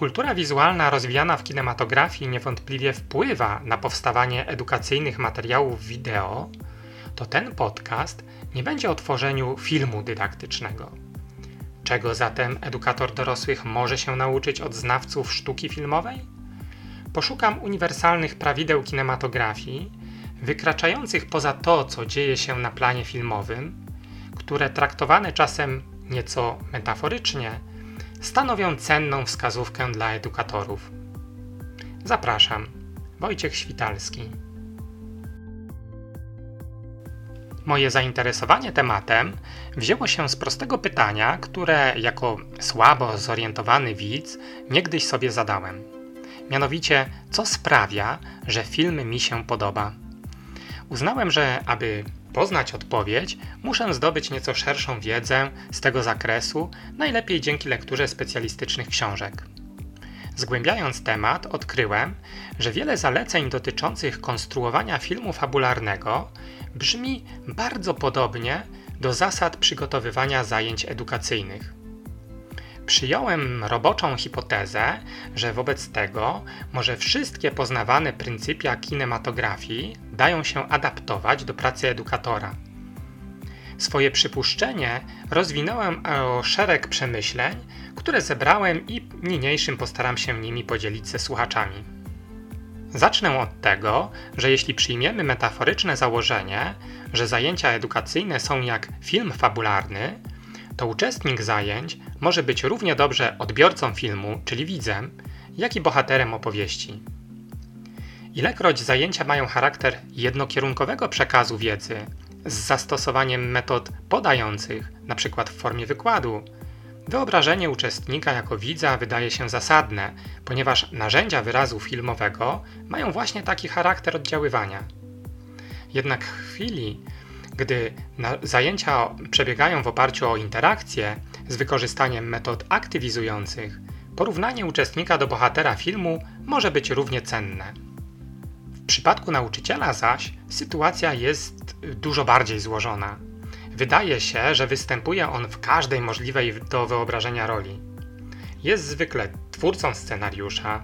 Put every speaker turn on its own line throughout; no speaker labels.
Kultura wizualna rozwijana w kinematografii niewątpliwie wpływa na powstawanie edukacyjnych materiałów wideo, to ten podcast nie będzie o tworzeniu filmu dydaktycznego. Czego zatem edukator dorosłych może się nauczyć od znawców sztuki filmowej? Poszukam uniwersalnych prawideł kinematografii, wykraczających poza to, co dzieje się na planie filmowym, które traktowane czasem nieco metaforycznie stanowią cenną wskazówkę dla edukatorów. Zapraszam, Wojciech Świtalski. Moje zainteresowanie tematem wzięło się z prostego pytania, które jako słabo zorientowany widz niegdyś sobie zadałem. Mianowicie, co sprawia, że film mi się podoba? Uznałem, że aby poznać odpowiedź, muszę zdobyć nieco szerszą wiedzę z tego zakresu, najlepiej dzięki lekturze specjalistycznych książek. Zgłębiając temat, odkryłem, że wiele zaleceń dotyczących konstruowania filmu fabularnego brzmi bardzo podobnie do zasad przygotowywania zajęć edukacyjnych. Przyjąłem roboczą hipotezę, że wobec tego może wszystkie poznawane pryncypia kinematografii dają się adaptować do pracy edukatora. Swoje przypuszczenie rozwinąłem o szereg przemyśleń, które zebrałem i niniejszym postaram się nimi podzielić ze słuchaczami. Zacznę od tego, że jeśli przyjmiemy metaforyczne założenie, że zajęcia edukacyjne są jak film fabularny, to uczestnik zajęć może być równie dobrze odbiorcą filmu, czyli widzem, jak i bohaterem opowieści. Ilekroć zajęcia mają charakter jednokierunkowego przekazu wiedzy z zastosowaniem metod podających, np. w formie wykładu, wyobrażenie uczestnika jako widza wydaje się zasadne, ponieważ narzędzia wyrazu filmowego mają właśnie taki charakter oddziaływania. Jednak w chwili, gdy zajęcia przebiegają w oparciu o interakcję z wykorzystaniem metod aktywizujących, porównanie uczestnika do bohatera filmu może być równie cenne. W przypadku nauczyciela zaś sytuacja jest dużo bardziej złożona. Wydaje się, że występuje on w każdej możliwej do wyobrażenia roli. Jest zwykle twórcą scenariusza,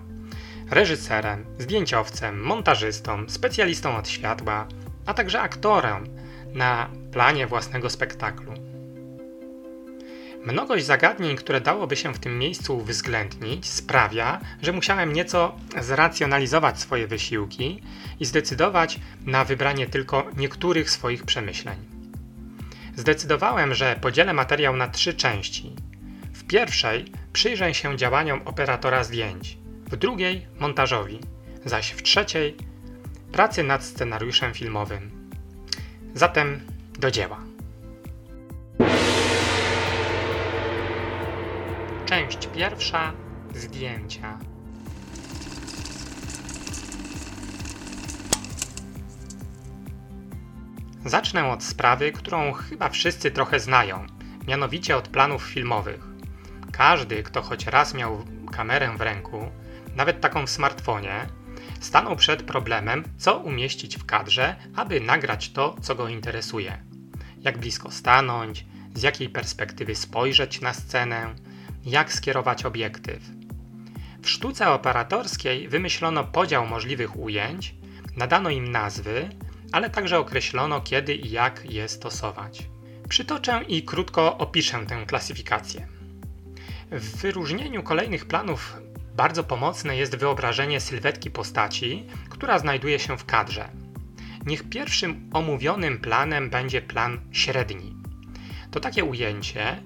reżyserem, zdjęciowcem, montażystą, specjalistą od światła, a także aktorem na planie własnego spektaklu. Mnogość zagadnień, które dałoby się w tym miejscu uwzględnić, sprawia, że musiałem nieco zracjonalizować swoje wysiłki i zdecydować na wybranie tylko niektórych swoich przemyśleń. Zdecydowałem, że podzielę materiał na trzy części. W pierwszej przyjrzę się działaniom operatora zdjęć, w drugiej montażowi, zaś w trzeciej pracy nad scenariuszem filmowym. Zatem do dzieła. Część pierwsza zdjęcia. Zacznę od sprawy, którą chyba wszyscy trochę znają, mianowicie od planów filmowych. Każdy, kto choć raz miał kamerę w ręku, nawet taką w smartfonie, stanął przed problemem, co umieścić w kadrze, aby nagrać to, co go interesuje. Jak blisko stanąć, z jakiej perspektywy spojrzeć na scenę, jak skierować obiektyw. W sztuce operatorskiej wymyślono podział możliwych ujęć, nadano im nazwy, ale także określono kiedy i jak je stosować. Przytoczę i krótko opiszę tę klasyfikację. W wyróżnieniu kolejnych planów bardzo pomocne jest wyobrażenie sylwetki postaci, która znajduje się w kadrze. Niech pierwszym omówionym planem będzie plan średni. To takie ujęcie,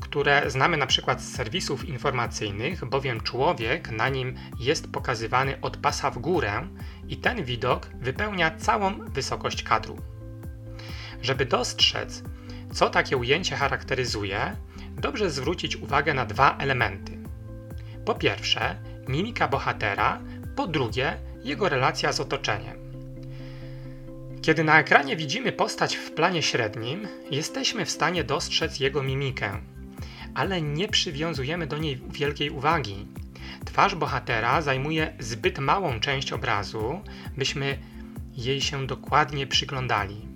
które znamy na przykład z serwisów informacyjnych, bowiem człowiek na nim jest pokazywany od pasa w górę i ten widok wypełnia całą wysokość kadru. Żeby dostrzec, co takie ujęcie charakteryzuje, dobrze zwrócić uwagę na dwa elementy. Po pierwsze, mimika bohatera, po drugie, jego relacja z otoczeniem. Kiedy na ekranie widzimy postać w planie średnim, jesteśmy w stanie dostrzec jego mimikę, ale nie przywiązujemy do niej wielkiej uwagi. Twarz bohatera zajmuje zbyt małą część obrazu, byśmy jej się dokładnie przyglądali.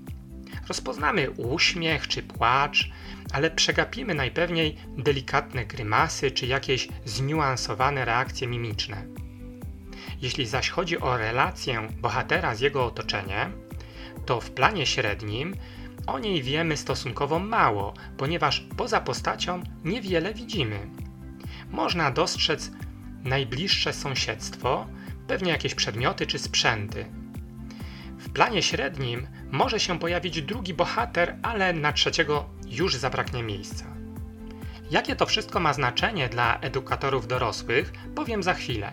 Rozpoznamy uśmiech czy płacz, ale przegapimy najpewniej delikatne grymasy czy jakieś zniuansowane reakcje mimiczne. Jeśli zaś chodzi o relację bohatera z jego otoczeniem, to w planie średnim o niej wiemy stosunkowo mało, ponieważ poza postacią niewiele widzimy. Można dostrzec najbliższe sąsiedztwo, pewnie jakieś przedmioty czy sprzęty. W planie średnim może się pojawić drugi bohater, ale na trzeciego już zabraknie miejsca. Jakie to wszystko ma znaczenie dla edukatorów dorosłych, powiem za chwilę.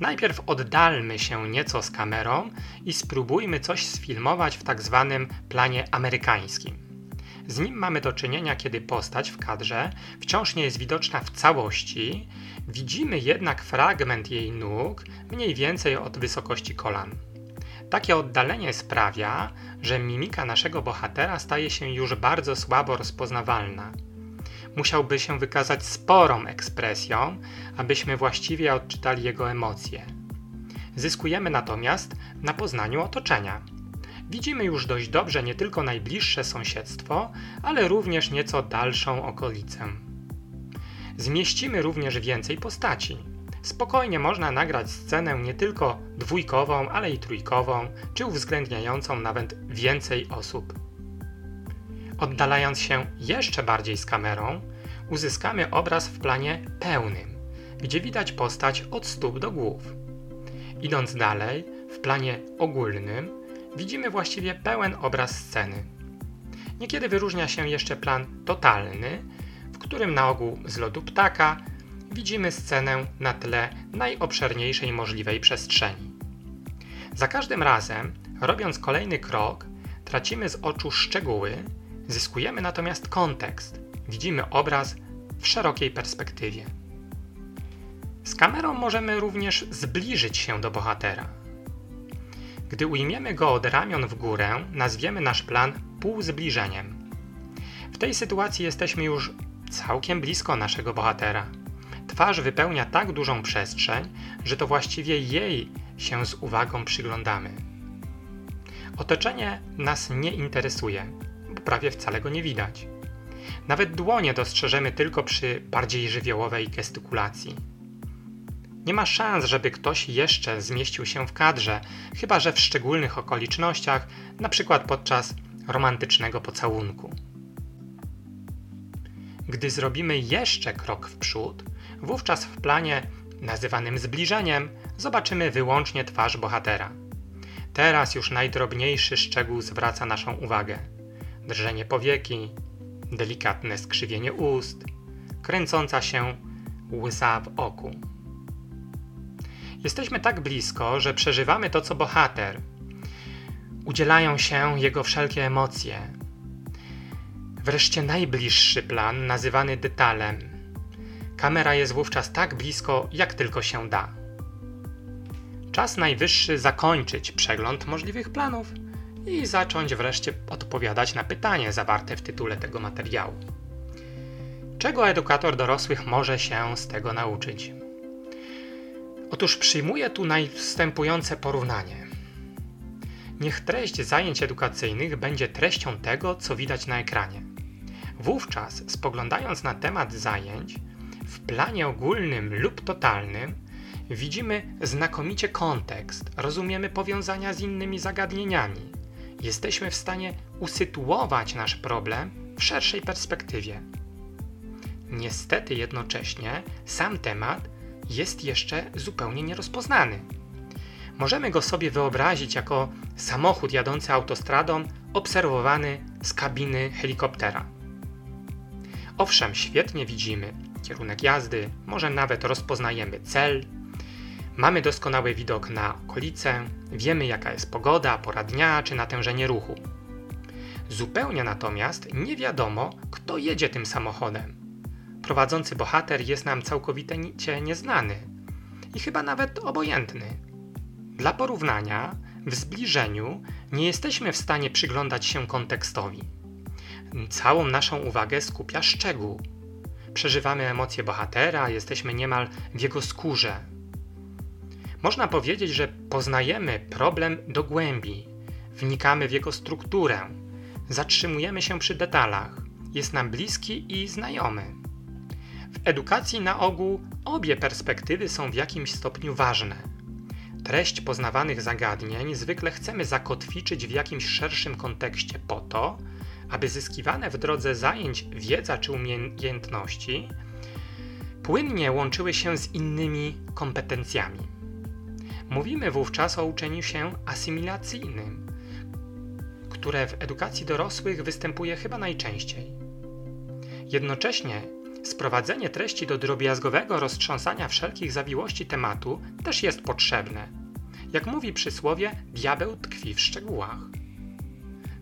Najpierw oddalmy się nieco z kamerą i spróbujmy coś sfilmować w tak zwanym planie amerykańskim. Z nim mamy do czynienia, kiedy postać w kadrze wciąż nie jest widoczna w całości, widzimy jednak fragment jej nóg mniej więcej od wysokości kolan. Takie oddalenie sprawia, że mimika naszego bohatera staje się już bardzo słabo rozpoznawalna. Musiałby się wykazać sporą ekspresją, abyśmy właściwie odczytali jego emocje. Zyskujemy natomiast na poznaniu otoczenia. Widzimy już dość dobrze nie tylko najbliższe sąsiedztwo, ale również nieco dalszą okolicę. Zmieścimy również więcej postaci. Spokojnie można nagrać scenę nie tylko dwójkową, ale i trójkową, czy uwzględniającą nawet więcej osób. Oddalając się jeszcze bardziej z kamerą, uzyskamy obraz w planie pełnym, gdzie widać postać od stóp do głów. Idąc dalej, w planie ogólnym widzimy właściwie pełen obraz sceny. Niekiedy wyróżnia się jeszcze plan totalny, w którym na ogół z lotu ptaka widzimy scenę na tle najobszerniejszej możliwej przestrzeni. Za każdym razem, robiąc kolejny krok, tracimy z oczu szczegóły, zyskujemy natomiast kontekst, widzimy obraz w szerokiej perspektywie. Z kamerą możemy również zbliżyć się do bohatera. Gdy ujmiemy go od ramion w górę, nazwiemy nasz plan półzbliżeniem. W tej sytuacji jesteśmy już całkiem blisko naszego bohatera. Twarz wypełnia tak dużą przestrzeń, że to właściwie jej się z uwagą przyglądamy. Otoczenie nas nie interesuje, bo prawie wcale go nie widać. Nawet dłonie dostrzeżemy tylko przy bardziej żywiołowej gestykulacji. Nie ma szans, żeby ktoś jeszcze zmieścił się w kadrze, chyba że w szczególnych okolicznościach, np. podczas romantycznego pocałunku. Gdy zrobimy jeszcze krok w przód, wówczas w planie nazywanym zbliżeniem zobaczymy wyłącznie twarz bohatera. Teraz już najdrobniejszy szczegół zwraca naszą uwagę. Drżenie powieki, delikatne skrzywienie ust, kręcąca się łza w oku. Jesteśmy tak blisko, że przeżywamy to, co bohater. Udzielają się jego wszelkie emocje. Wreszcie najbliższy plan, nazywany detalem. Kamera jest wówczas tak blisko, jak tylko się da. Czas najwyższy zakończyć przegląd możliwych planów i zacząć wreszcie odpowiadać na pytanie zawarte w tytule tego materiału. Czego edukator dorosłych może się z tego nauczyć? Otóż przyjmuję tu następujące porównanie. Niech treść zajęć edukacyjnych będzie treścią tego, co widać na ekranie. Wówczas, spoglądając na temat zajęć, w planie ogólnym lub totalnym, widzimy znakomicie kontekst, rozumiemy powiązania z innymi zagadnieniami. Jesteśmy w stanie usytuować nasz problem w szerszej perspektywie. Niestety jednocześnie sam temat jest jeszcze zupełnie nierozpoznany. Możemy go sobie wyobrazić jako samochód jadący autostradą, obserwowany z kabiny helikoptera. Owszem, świetnie widzimy kierunek jazdy, może nawet rozpoznajemy cel, mamy doskonały widok na okolice, wiemy jaka jest pogoda, pora dnia czy natężenie ruchu. Zupełnie natomiast nie wiadomo, kto jedzie tym samochodem prowadzący bohater jest nam całkowicie nieznany i chyba nawet obojętny. Dla porównania, w zbliżeniu nie jesteśmy w stanie przyglądać się kontekstowi. Całą naszą uwagę skupia szczegół. Przeżywamy emocje bohatera, jesteśmy niemal w jego skórze. Można powiedzieć, że poznajemy problem do głębi, wnikamy w jego strukturę, zatrzymujemy się przy detalach, jest nam bliski i znajomy. W edukacji na ogół obie perspektywy są w jakimś stopniu ważne. Treść poznawanych zagadnień zwykle chcemy zakotwiczyć w jakimś szerszym kontekście po to, aby zyskiwane w drodze zajęć wiedza czy umiejętności płynnie łączyły się z innymi kompetencjami. Mówimy wówczas o uczeniu się asymilacyjnym, które w edukacji dorosłych występuje chyba najczęściej. Jednocześnie sprowadzenie treści do drobiazgowego roztrząsania wszelkich zawiłości tematu też jest potrzebne. Jak mówi przysłowie, diabeł tkwi w szczegółach.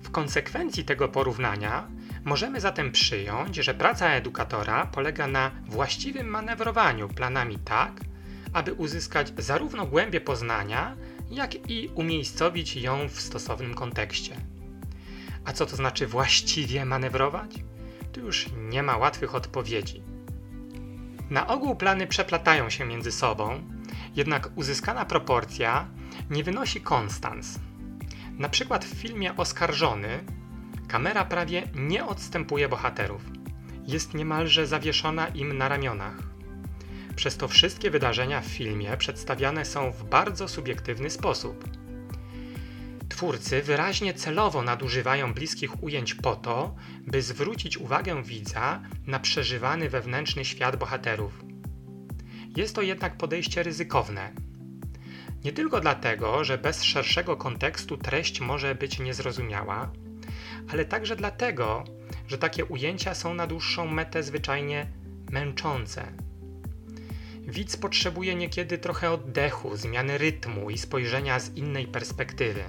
W konsekwencji tego porównania możemy zatem przyjąć, że praca edukatora polega na właściwym manewrowaniu planami tak, aby uzyskać zarówno głębię poznania, jak i umiejscowić ją w stosownym kontekście. A co to znaczy właściwie manewrować? Tu już nie ma łatwych odpowiedzi. Na ogół plany przeplatają się między sobą, jednak uzyskana proporcja nie wynosi konstans. Na przykład w filmie Oskarżony kamera prawie nie odstępuje bohaterów. Jest niemalże zawieszona im na ramionach. Przez to wszystkie wydarzenia w filmie przedstawiane są w bardzo subiektywny sposób. Twórcy wyraźnie celowo nadużywają bliskich ujęć po to, by zwrócić uwagę widza na przeżywany wewnętrzny świat bohaterów. Jest to jednak podejście ryzykowne. Nie tylko dlatego, że bez szerszego kontekstu treść może być niezrozumiała, ale także dlatego, że takie ujęcia są na dłuższą metę zwyczajnie męczące. Widz potrzebuje niekiedy trochę oddechu, zmiany rytmu i spojrzenia z innej perspektywy.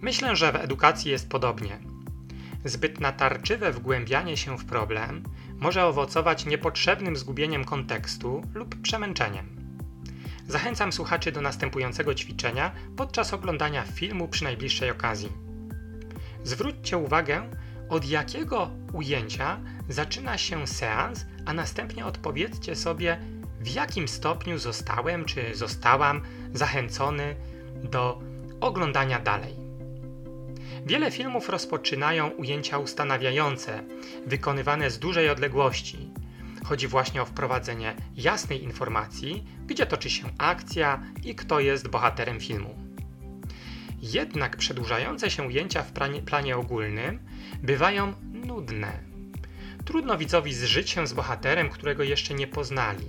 Myślę, że w edukacji jest podobnie. Zbyt natarczywe wgłębianie się w problem może owocować niepotrzebnym zgubieniem kontekstu lub przemęczeniem. Zachęcam słuchaczy do następującego ćwiczenia podczas oglądania filmu przy najbliższej okazji. Zwróćcie uwagę, od jakiego ujęcia zaczyna się seans, a następnie odpowiedzcie sobie, w jakim stopniu zostałem czy zostałam zachęcony do oglądania dalej. Wiele filmów rozpoczynają ujęcia ustanawiające, wykonywane z dużej odległości. Chodzi właśnie o wprowadzenie jasnej informacji, gdzie toczy się akcja i kto jest bohaterem filmu. Jednak przedłużające się ujęcia w planie, ogólnym bywają nudne. Trudno widzowi zżyć się z bohaterem, którego jeszcze nie poznali.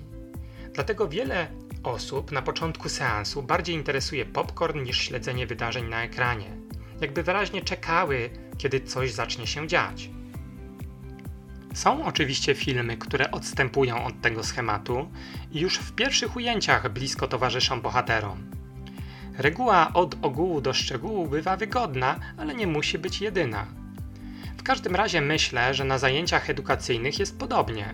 Dlatego wiele osób na początku seansu bardziej interesuje popcorn niż śledzenie wydarzeń na ekranie jakby wyraźnie czekały, kiedy coś zacznie się dziać. Są oczywiście filmy, które odstępują od tego schematu i już w pierwszych ujęciach blisko towarzyszą bohaterom. Reguła od ogółu do szczegółu bywa wygodna, ale nie musi być jedyna. W każdym razie myślę, że na zajęciach edukacyjnych jest podobnie.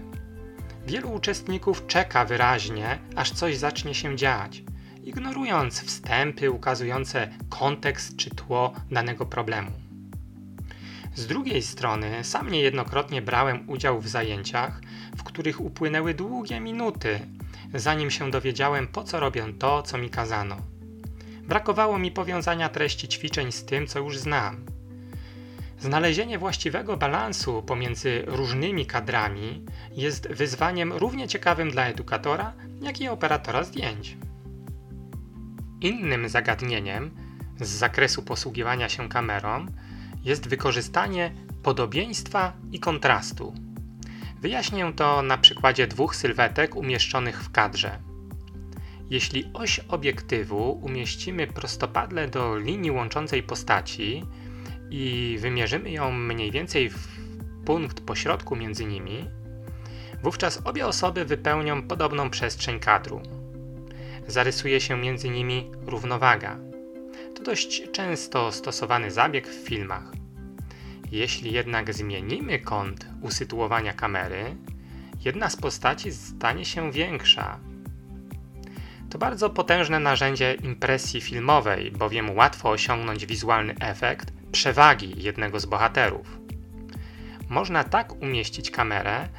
Wielu uczestników czeka wyraźnie, aż coś zacznie się dziać ignorując wstępy ukazujące kontekst czy tło danego problemu. Z drugiej strony, sam niejednokrotnie brałem udział w zajęciach, w których upłynęły długie minuty, zanim się dowiedziałem, po co robię to, co mi kazano. Brakowało mi powiązania treści ćwiczeń z tym, co już znam. Znalezienie właściwego balansu pomiędzy różnymi kadrami jest wyzwaniem równie ciekawym dla edukatora, jak i operatora zdjęć. Innym zagadnieniem z zakresu posługiwania się kamerą jest wykorzystanie podobieństwa i kontrastu. Wyjaśnię to na przykładzie dwóch sylwetek umieszczonych w kadrze. Jeśli oś obiektywu umieścimy prostopadle do linii łączącej postaci i wymierzymy ją mniej więcej w punkt pośrodku między nimi, wówczas obie osoby wypełnią podobną przestrzeń kadru zarysuje się między nimi równowaga. Dość często stosowany zabieg w filmach. Jeśli jednak zmienimy kąt usytuowania kamery, jedna z postaci stanie się większa. To bardzo potężne narzędzie impresji filmowej, bowiem łatwo osiągnąć wizualny efekt przewagi jednego z bohaterów. Można tak umieścić kamerę,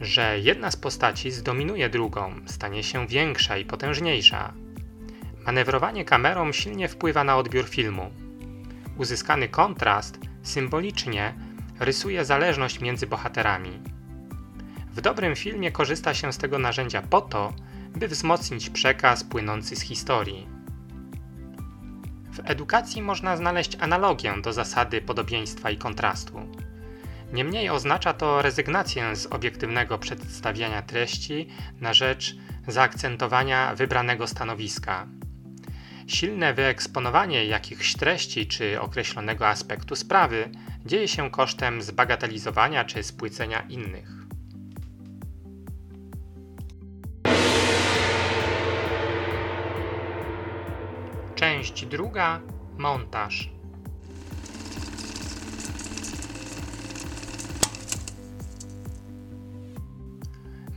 że jedna z postaci zdominuje drugą, stanie się większa i potężniejsza. Manewrowanie kamerą silnie wpływa na odbiór filmu. Uzyskany kontrast symbolicznie rysuje zależność między bohaterami. W dobrym filmie korzysta się z tego narzędzia po to, by wzmocnić przekaz płynący z historii. W edukacji można znaleźć analogię do zasady podobieństwa i kontrastu. Niemniej oznacza to rezygnację z obiektywnego przedstawiania treści na rzecz zaakcentowania wybranego stanowiska. Silne wyeksponowanie jakichś treści czy określonego aspektu sprawy dzieje się kosztem zbagatelizowania czy spłycenia innych. Część druga montaż.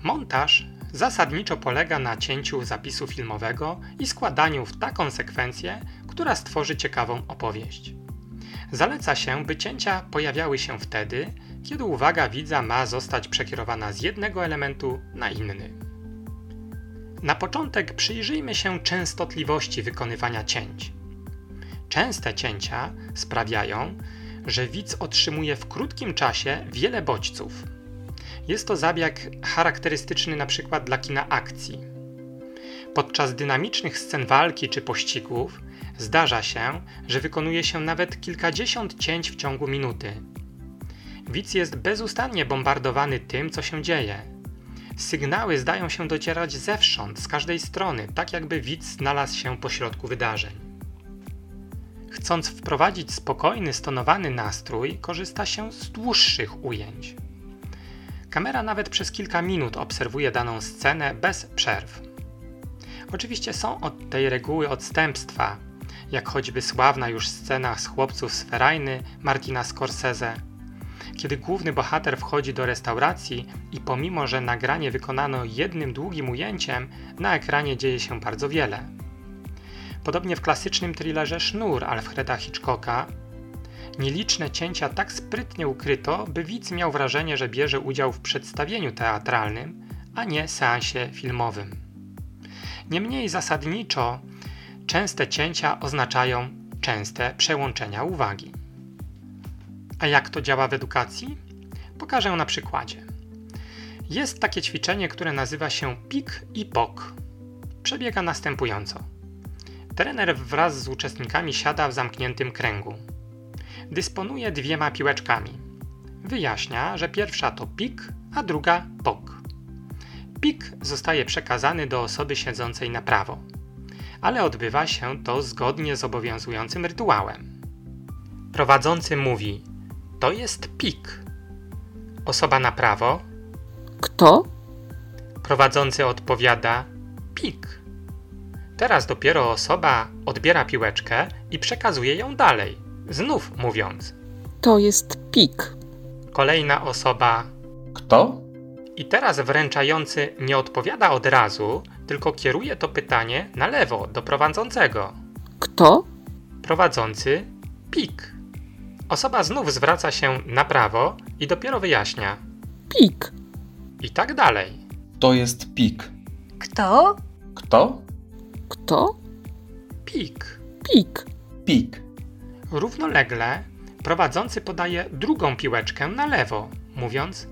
Montaż zasadniczo polega na cięciu zapisu filmowego i składaniu w taką sekwencję, która stworzy ciekawą opowieść. Zaleca się, by cięcia pojawiały się wtedy, kiedy uwaga widza ma zostać przekierowana z jednego elementu na inny. Na początek przyjrzyjmy się częstotliwości wykonywania cięć. Częste cięcia sprawiają, że widz otrzymuje w krótkim czasie wiele bodźców. Jest to zabieg charakterystyczny np. dla kina akcji. Podczas dynamicznych scen walki czy pościgów zdarza się, że wykonuje się nawet kilkadziesiąt cięć w ciągu minuty. Widz jest bezustannie bombardowany tym, co się dzieje. Sygnały zdają się docierać zewsząd, z każdej strony, tak jakby widz znalazł się pośrodku wydarzeń. Chcąc wprowadzić spokojny, stonowany nastrój, korzysta się z dłuższych ujęć. Kamera nawet przez kilka minut obserwuje daną scenę bez przerw. Oczywiście są od tej reguły odstępstwa, jak choćby sławna już scena z chłopców z Ferajny Martina Scorsese, kiedy główny bohater wchodzi do restauracji i pomimo, że nagranie wykonano jednym długim ujęciem, na ekranie dzieje się bardzo wiele. Podobnie w klasycznym thrillerze Sznur Alfreda Hitchcocka nieliczne cięcia tak sprytnie ukryto, by widz miał wrażenie, że bierze udział w przedstawieniu teatralnym, a nie seansie filmowym. Niemniej zasadniczo częste cięcia oznaczają częste przełączenia uwagi. A jak to działa w edukacji? Pokażę na przykładzie. Jest takie ćwiczenie, które nazywa się pik i pok. Przebiega następująco. Trener wraz z uczestnikami siada w zamkniętym kręgu. Dysponuje dwiema piłeczkami. Wyjaśnia, że pierwsza to pik, a druga pok. Pik zostaje przekazany do osoby siedzącej na prawo, ale odbywa się to zgodnie z obowiązującym rytuałem. Prowadzący mówi: To jest pik. Osoba na prawo.
Kto?
Prowadzący odpowiada: Pik. Teraz dopiero osoba odbiera piłeczkę i przekazuje ją dalej, znów mówiąc:
To jest pik.
Kolejna osoba.
Kto?
I teraz wręczający nie odpowiada od razu, tylko kieruje to pytanie na lewo do prowadzącego.
Kto?
Prowadzący pik. Osoba znów zwraca się na prawo i dopiero wyjaśnia.
Pik.
I tak dalej.
To jest pik.
Kto?
Kto?
Kto?
Pik.
Pik.
Pik.
Równolegle prowadzący podaje drugą piłeczkę na lewo, mówiąc: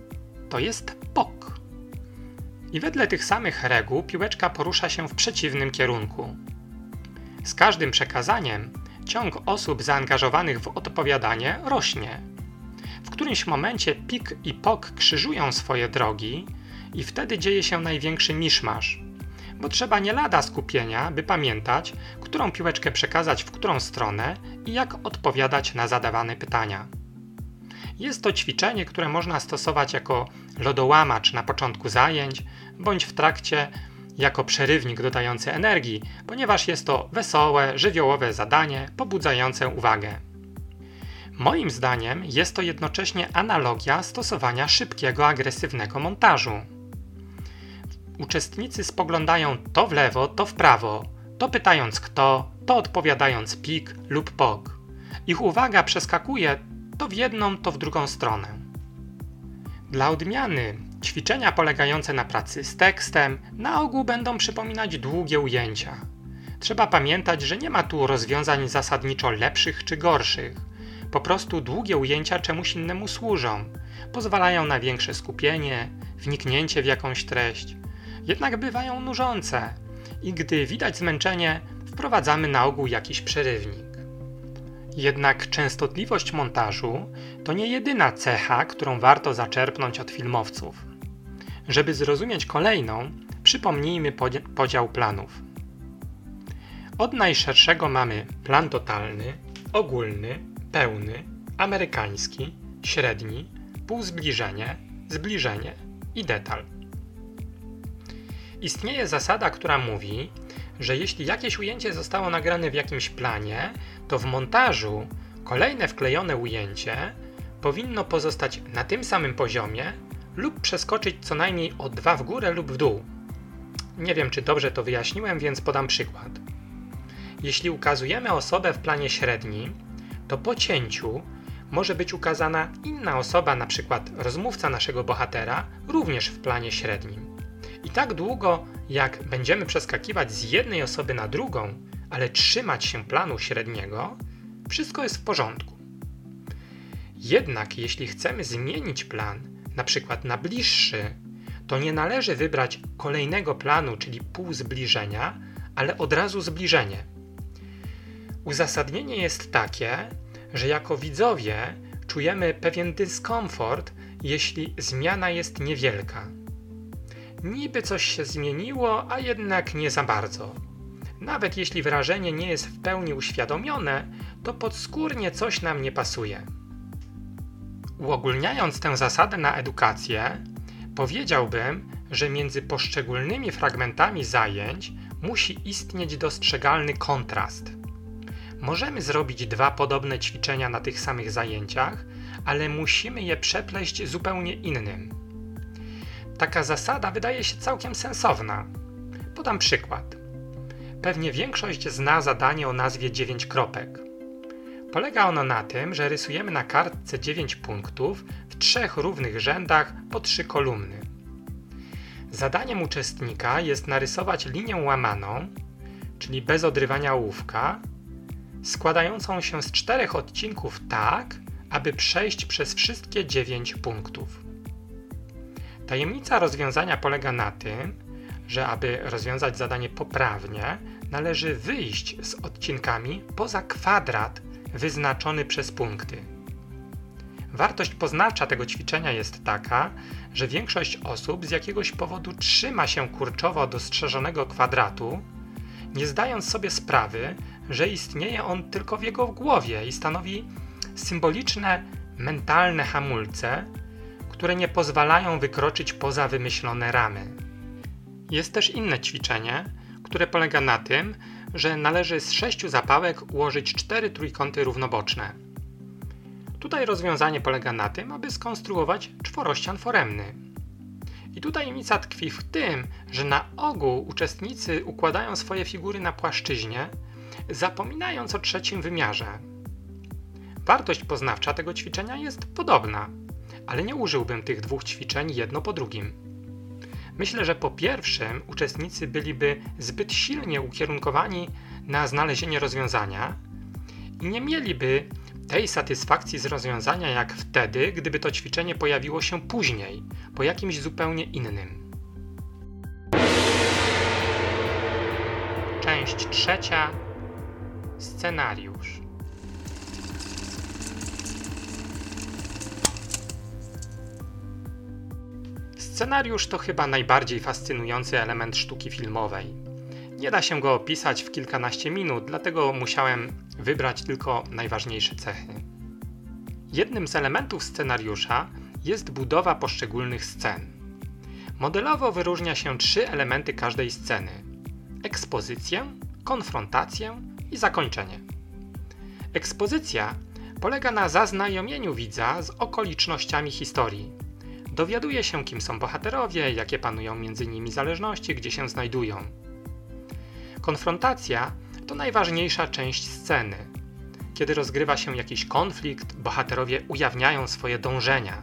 To jest pok. I wedle tych samych reguł piłeczka porusza się w przeciwnym kierunku. Z każdym przekazaniem ciąg osób zaangażowanych w odpowiadanie rośnie. W którymś momencie pik i pok krzyżują swoje drogi, i wtedy dzieje się największy miszmasz bo trzeba nie lada skupienia, by pamiętać, którą piłeczkę przekazać w którą stronę i jak odpowiadać na zadawane pytania. Jest to ćwiczenie, które można stosować jako lodołamacz na początku zajęć, bądź w trakcie jako przerywnik dodający energii, ponieważ jest to wesołe, żywiołowe zadanie pobudzające uwagę. Moim zdaniem jest to jednocześnie analogia stosowania szybkiego, agresywnego montażu. Uczestnicy spoglądają to w lewo, to w prawo, to pytając kto, to odpowiadając pik lub pok. Ich uwaga przeskakuje to w jedną, to w drugą stronę. Dla odmiany ćwiczenia polegające na pracy z tekstem na ogół będą przypominać długie ujęcia. Trzeba pamiętać, że nie ma tu rozwiązań zasadniczo lepszych czy gorszych. Po prostu długie ujęcia czemuś innemu służą. Pozwalają na większe skupienie, wniknięcie w jakąś treść. Jednak bywają nużące i gdy widać zmęczenie, wprowadzamy na ogół jakiś przerywnik. Jednak częstotliwość montażu to nie jedyna cecha, którą warto zaczerpnąć od filmowców. Żeby zrozumieć kolejną, przypomnijmy podział planów. Od najszerszego mamy plan totalny, ogólny, pełny, amerykański, średni, półzbliżenie, zbliżenie i detal. Istnieje zasada, która mówi, że jeśli jakieś ujęcie zostało nagrane w jakimś planie, to w montażu kolejne wklejone ujęcie powinno pozostać na tym samym poziomie lub przeskoczyć co najmniej o dwa w górę lub w dół. Nie wiem, czy dobrze to wyjaśniłem, więc podam przykład. Jeśli ukazujemy osobę w planie średnim, to po cięciu może być ukazana inna osoba, np. rozmówca naszego bohatera, również w planie średnim. I tak długo, jak będziemy przeskakiwać z jednej osoby na drugą, ale trzymać się planu średniego, wszystko jest w porządku. Jednak jeśli chcemy zmienić plan, np. na bliższy, to nie należy wybrać kolejnego planu, czyli pół zbliżenia, ale od razu zbliżenie. Uzasadnienie jest takie, że jako widzowie czujemy pewien dyskomfort, jeśli zmiana jest niewielka. Niby coś się zmieniło, a jednak nie za bardzo. Nawet jeśli wrażenie nie jest w pełni uświadomione, to podskórnie coś nam nie pasuje. Uogólniając tę zasadę na edukację, powiedziałbym, że między poszczególnymi fragmentami zajęć musi istnieć dostrzegalny kontrast. Możemy zrobić dwa podobne ćwiczenia na tych samych zajęciach, ale musimy je przepleść zupełnie innym. Taka zasada wydaje się całkiem sensowna. Podam przykład. Pewnie większość zna zadanie o nazwie 9 kropek. Polega ono na tym, że rysujemy na kartce 9 punktów w trzech równych rzędach po trzy kolumny. Zadaniem uczestnika jest narysować linię łamaną, czyli bez odrywania ołówka, składającą się z czterech odcinków tak, aby przejść przez wszystkie 9 punktów. Tajemnica rozwiązania polega na tym, że aby rozwiązać zadanie poprawnie, należy wyjść z odcinkami poza kwadrat wyznaczony przez punkty. Wartość poznawcza tego ćwiczenia jest taka, że większość osób z jakiegoś powodu trzyma się kurczowo dostrzeżonego kwadratu, nie zdając sobie sprawy, że istnieje on tylko w jego głowie i stanowi symboliczne mentalne hamulce, które nie pozwalają wykroczyć poza wymyślone ramy. Jest też inne ćwiczenie, które polega na tym, że należy z sześciu zapałek ułożyć cztery trójkąty równoboczne. Tutaj rozwiązanie polega na tym, aby skonstruować czworościan foremny. I tutaj tajemnica tkwi w tym, że na ogół uczestnicy układają swoje figury na płaszczyźnie, zapominając o trzecim wymiarze. Wartość poznawcza tego ćwiczenia jest podobna, ale nie użyłbym tych dwóch ćwiczeń jedno po drugim. Myślę, że po pierwszym uczestnicy byliby zbyt silnie ukierunkowani na znalezienie rozwiązania i nie mieliby tej satysfakcji z rozwiązania jak wtedy, gdyby to ćwiczenie pojawiło się później, po jakimś zupełnie innym. Część trzecia. Scenariusz. Scenariusz to chyba najbardziej fascynujący element sztuki filmowej. Nie da się go opisać w kilkanaście minut, dlatego musiałem wybrać tylko najważniejsze cechy. Jednym z elementów scenariusza jest budowa poszczególnych scen. Modelowo wyróżnia się trzy elementy każdej sceny: ekspozycję, konfrontację i zakończenie. Ekspozycja polega na zaznajomieniu widza z okolicznościami historii, Dowiaduje się, kim są bohaterowie, jakie panują między nimi zależności, gdzie się znajdują. Konfrontacja to najważniejsza część sceny. Kiedy rozgrywa się jakiś konflikt, bohaterowie ujawniają swoje dążenia.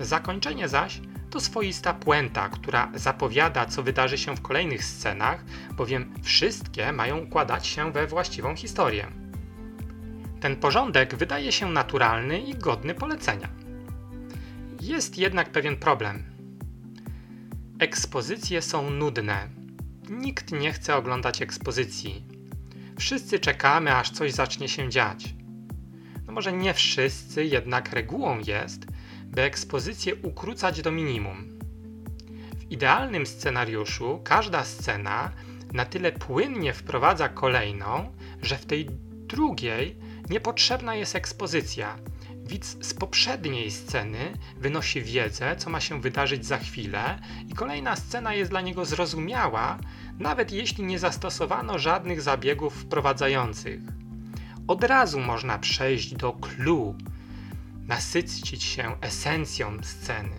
Zakończenie zaś to swoista puenta, która zapowiada, co wydarzy się w kolejnych scenach, bowiem wszystkie mają układać się we właściwą historię. Ten porządek wydaje się naturalny i godny polecenia. Jest jednak pewien problem. Ekspozycje są nudne. Nikt nie chce oglądać ekspozycji. Wszyscy czekamy, aż coś zacznie się dziać. No może nie wszyscy, jednak regułą jest, by ekspozycję ukrócać do minimum. W idealnym scenariuszu każda scena na tyle płynnie wprowadza kolejną, że w tej drugiej niepotrzebna jest ekspozycja. Widz z poprzedniej sceny wynosi wiedzę, co ma się wydarzyć za chwilę, i kolejna scena jest dla niego zrozumiała, nawet jeśli nie zastosowano żadnych zabiegów wprowadzających. Od razu można przejść do clue, nasycić się esencją sceny.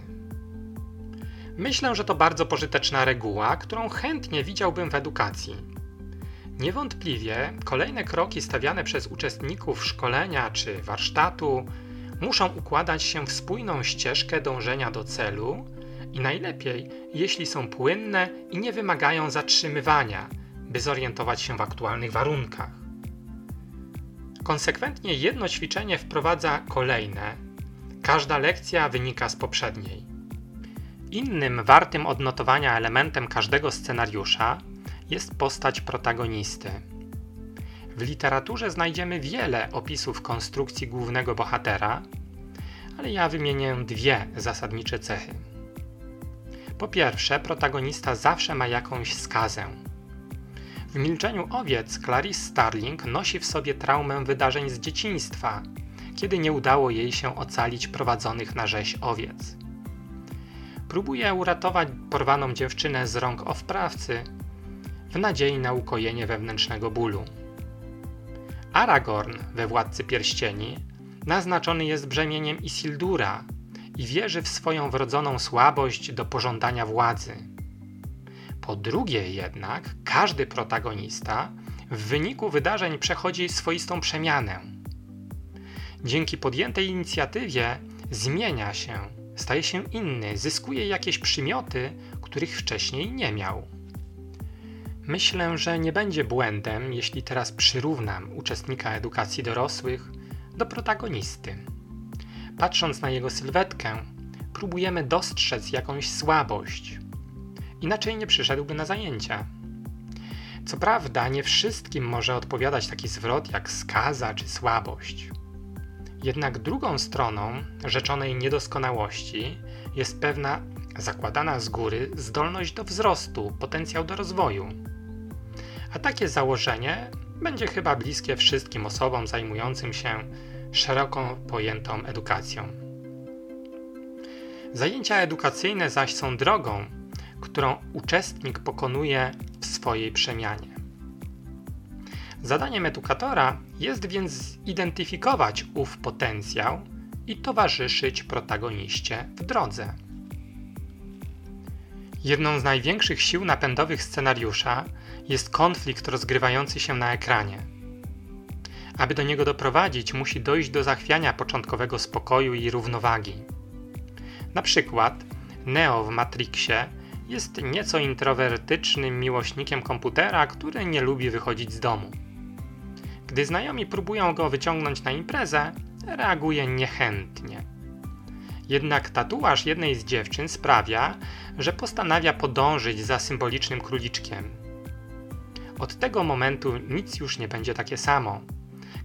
Myślę, że to bardzo pożyteczna reguła, którą chętnie widziałbym w edukacji. Niewątpliwie kolejne kroki stawiane przez uczestników szkolenia czy warsztatu muszą układać się w spójną ścieżkę dążenia do celu i najlepiej, jeśli są płynne i nie wymagają zatrzymywania, by zorientować się w aktualnych warunkach. Konsekwentnie jedno ćwiczenie wprowadza kolejne, każda lekcja wynika z poprzedniej. Innym wartym odnotowania elementem każdego scenariusza jest postać protagonisty. W literaturze znajdziemy wiele opisów konstrukcji głównego bohatera, ale ja wymienię dwie zasadnicze cechy. Po pierwsze, protagonista zawsze ma jakąś skazę. W Milczeniu owiec Clarice Starling nosi w sobie traumę wydarzeń z dzieciństwa, kiedy nie udało jej się ocalić prowadzonych na rzeź owiec. Próbuje uratować porwaną dziewczynę z rąk owprawcy w nadziei na ukojenie wewnętrznego bólu. Aragorn we Władcy Pierścieni naznaczony jest brzemieniem Isildura i wierzy w swoją wrodzoną słabość do pożądania władzy. Po drugie jednak, każdy protagonista w wyniku wydarzeń przechodzi swoistą przemianę. Dzięki podjętej inicjatywie zmienia się, staje się inny, zyskuje jakieś przymioty, których wcześniej nie miał. Myślę, że nie będzie błędem, jeśli teraz przyrównam uczestnika edukacji dorosłych do protagonisty. Patrząc na jego sylwetkę, próbujemy dostrzec jakąś słabość. Inaczej nie przyszedłby na zajęcia. Co prawda, nie wszystkim może odpowiadać taki zwrot jak skaza czy słabość. Jednak drugą stroną rzeczonej niedoskonałości jest pewna zakładana z góry zdolność do wzrostu, potencjał do rozwoju. A takie założenie będzie chyba bliskie wszystkim osobom zajmującym się szeroko pojętą edukacją. Zajęcia edukacyjne zaś są drogą, którą uczestnik pokonuje w swojej przemianie. Zadaniem edukatora jest więc zidentyfikować ów potencjał i towarzyszyć protagoniście w drodze. Jedną z największych sił napędowych scenariusza jest konflikt rozgrywający się na ekranie. Aby do niego doprowadzić, musi dojść do zachwiania początkowego spokoju i równowagi. Na przykład Neo w Matrixie jest nieco introwertycznym miłośnikiem komputera, który nie lubi wychodzić z domu. Gdy znajomi próbują go wyciągnąć na imprezę, reaguje niechętnie. Jednak tatuaż jednej z dziewczyn sprawia, że postanawia podążyć za symbolicznym króliczkiem. Od tego momentu nic już nie będzie takie samo.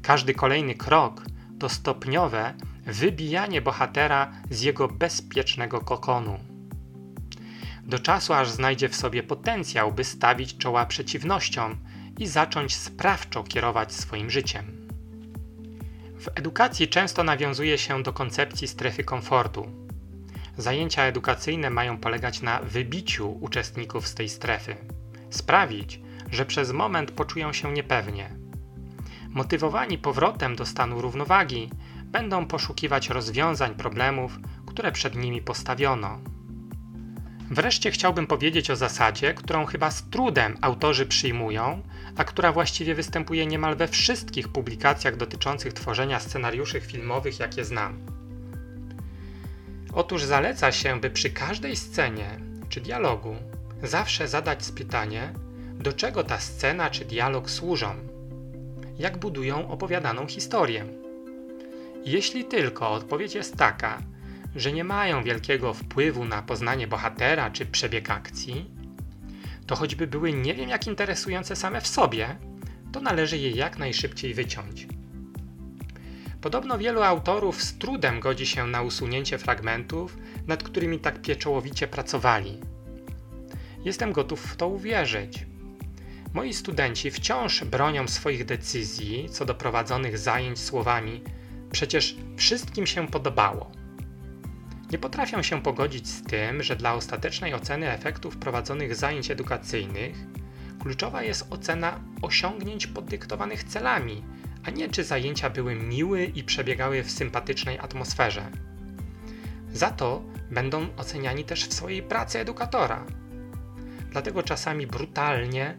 Każdy kolejny krok to stopniowe wybijanie bohatera z jego bezpiecznego kokonu. Do czasu, aż znajdzie w sobie potencjał, by stawić czoła przeciwnościom i zacząć sprawczo kierować swoim życiem. W edukacji często nawiązuje się do koncepcji strefy komfortu. Zajęcia edukacyjne mają polegać na wybiciu uczestników z tej strefy, sprawić, że przez moment poczują się niepewnie. Motywowani powrotem do stanu równowagi, będą poszukiwać rozwiązań problemów, które przed nimi postawiono. Wreszcie chciałbym powiedzieć o zasadzie, którą chyba z trudem autorzy przyjmują, a która właściwie występuje niemal we wszystkich publikacjach dotyczących tworzenia scenariuszy filmowych, jakie znam. Otóż zaleca się, by przy każdej scenie czy dialogu zawsze zadać pytanie, do czego ta scena czy dialog służą, jak budują opowiadaną historię. Jeśli tylko odpowiedź jest taka, że nie mają wielkiego wpływu na poznanie bohatera czy przebieg akcji, to choćby były nie wiem jak interesujące same w sobie, to należy je jak najszybciej wyciąć. Podobno wielu autorów z trudem godzi się na usunięcie fragmentów, nad którymi tak pieczołowicie pracowali. Jestem gotów w to uwierzyć. Moi studenci wciąż bronią swoich decyzji co do prowadzonych zajęć słowami: Przecież wszystkim się podobało. Nie potrafią się pogodzić z tym, że dla ostatecznej oceny efektów prowadzonych zajęć edukacyjnych kluczowa jest ocena osiągnięć podyktowanych celami, a nie czy zajęcia były miłe i przebiegały w sympatycznej atmosferze. Za to będą oceniani też w swojej pracy edukatora. Dlatego czasami brutalnie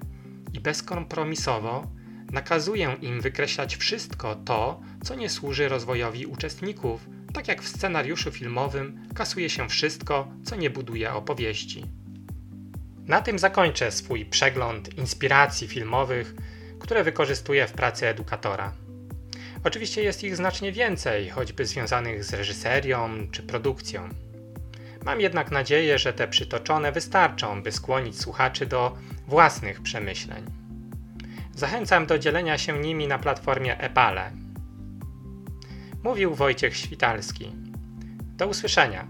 i bezkompromisowo nakazuję im wykreślać wszystko to, co nie służy rozwojowi uczestników, tak jak w scenariuszu filmowym kasuje się wszystko, co nie buduje opowieści. Na tym zakończę swój przegląd inspiracji filmowych, które wykorzystuję w pracy edukatora. Oczywiście jest ich znacznie więcej, choćby związanych z reżyserią czy produkcją. Mam jednak nadzieję, że te przytoczone wystarczą, by skłonić słuchaczy do własnych przemyśleń. Zachęcam do dzielenia się nimi na platformie Epale. Mówił Wojciech Świtalski. Do usłyszenia.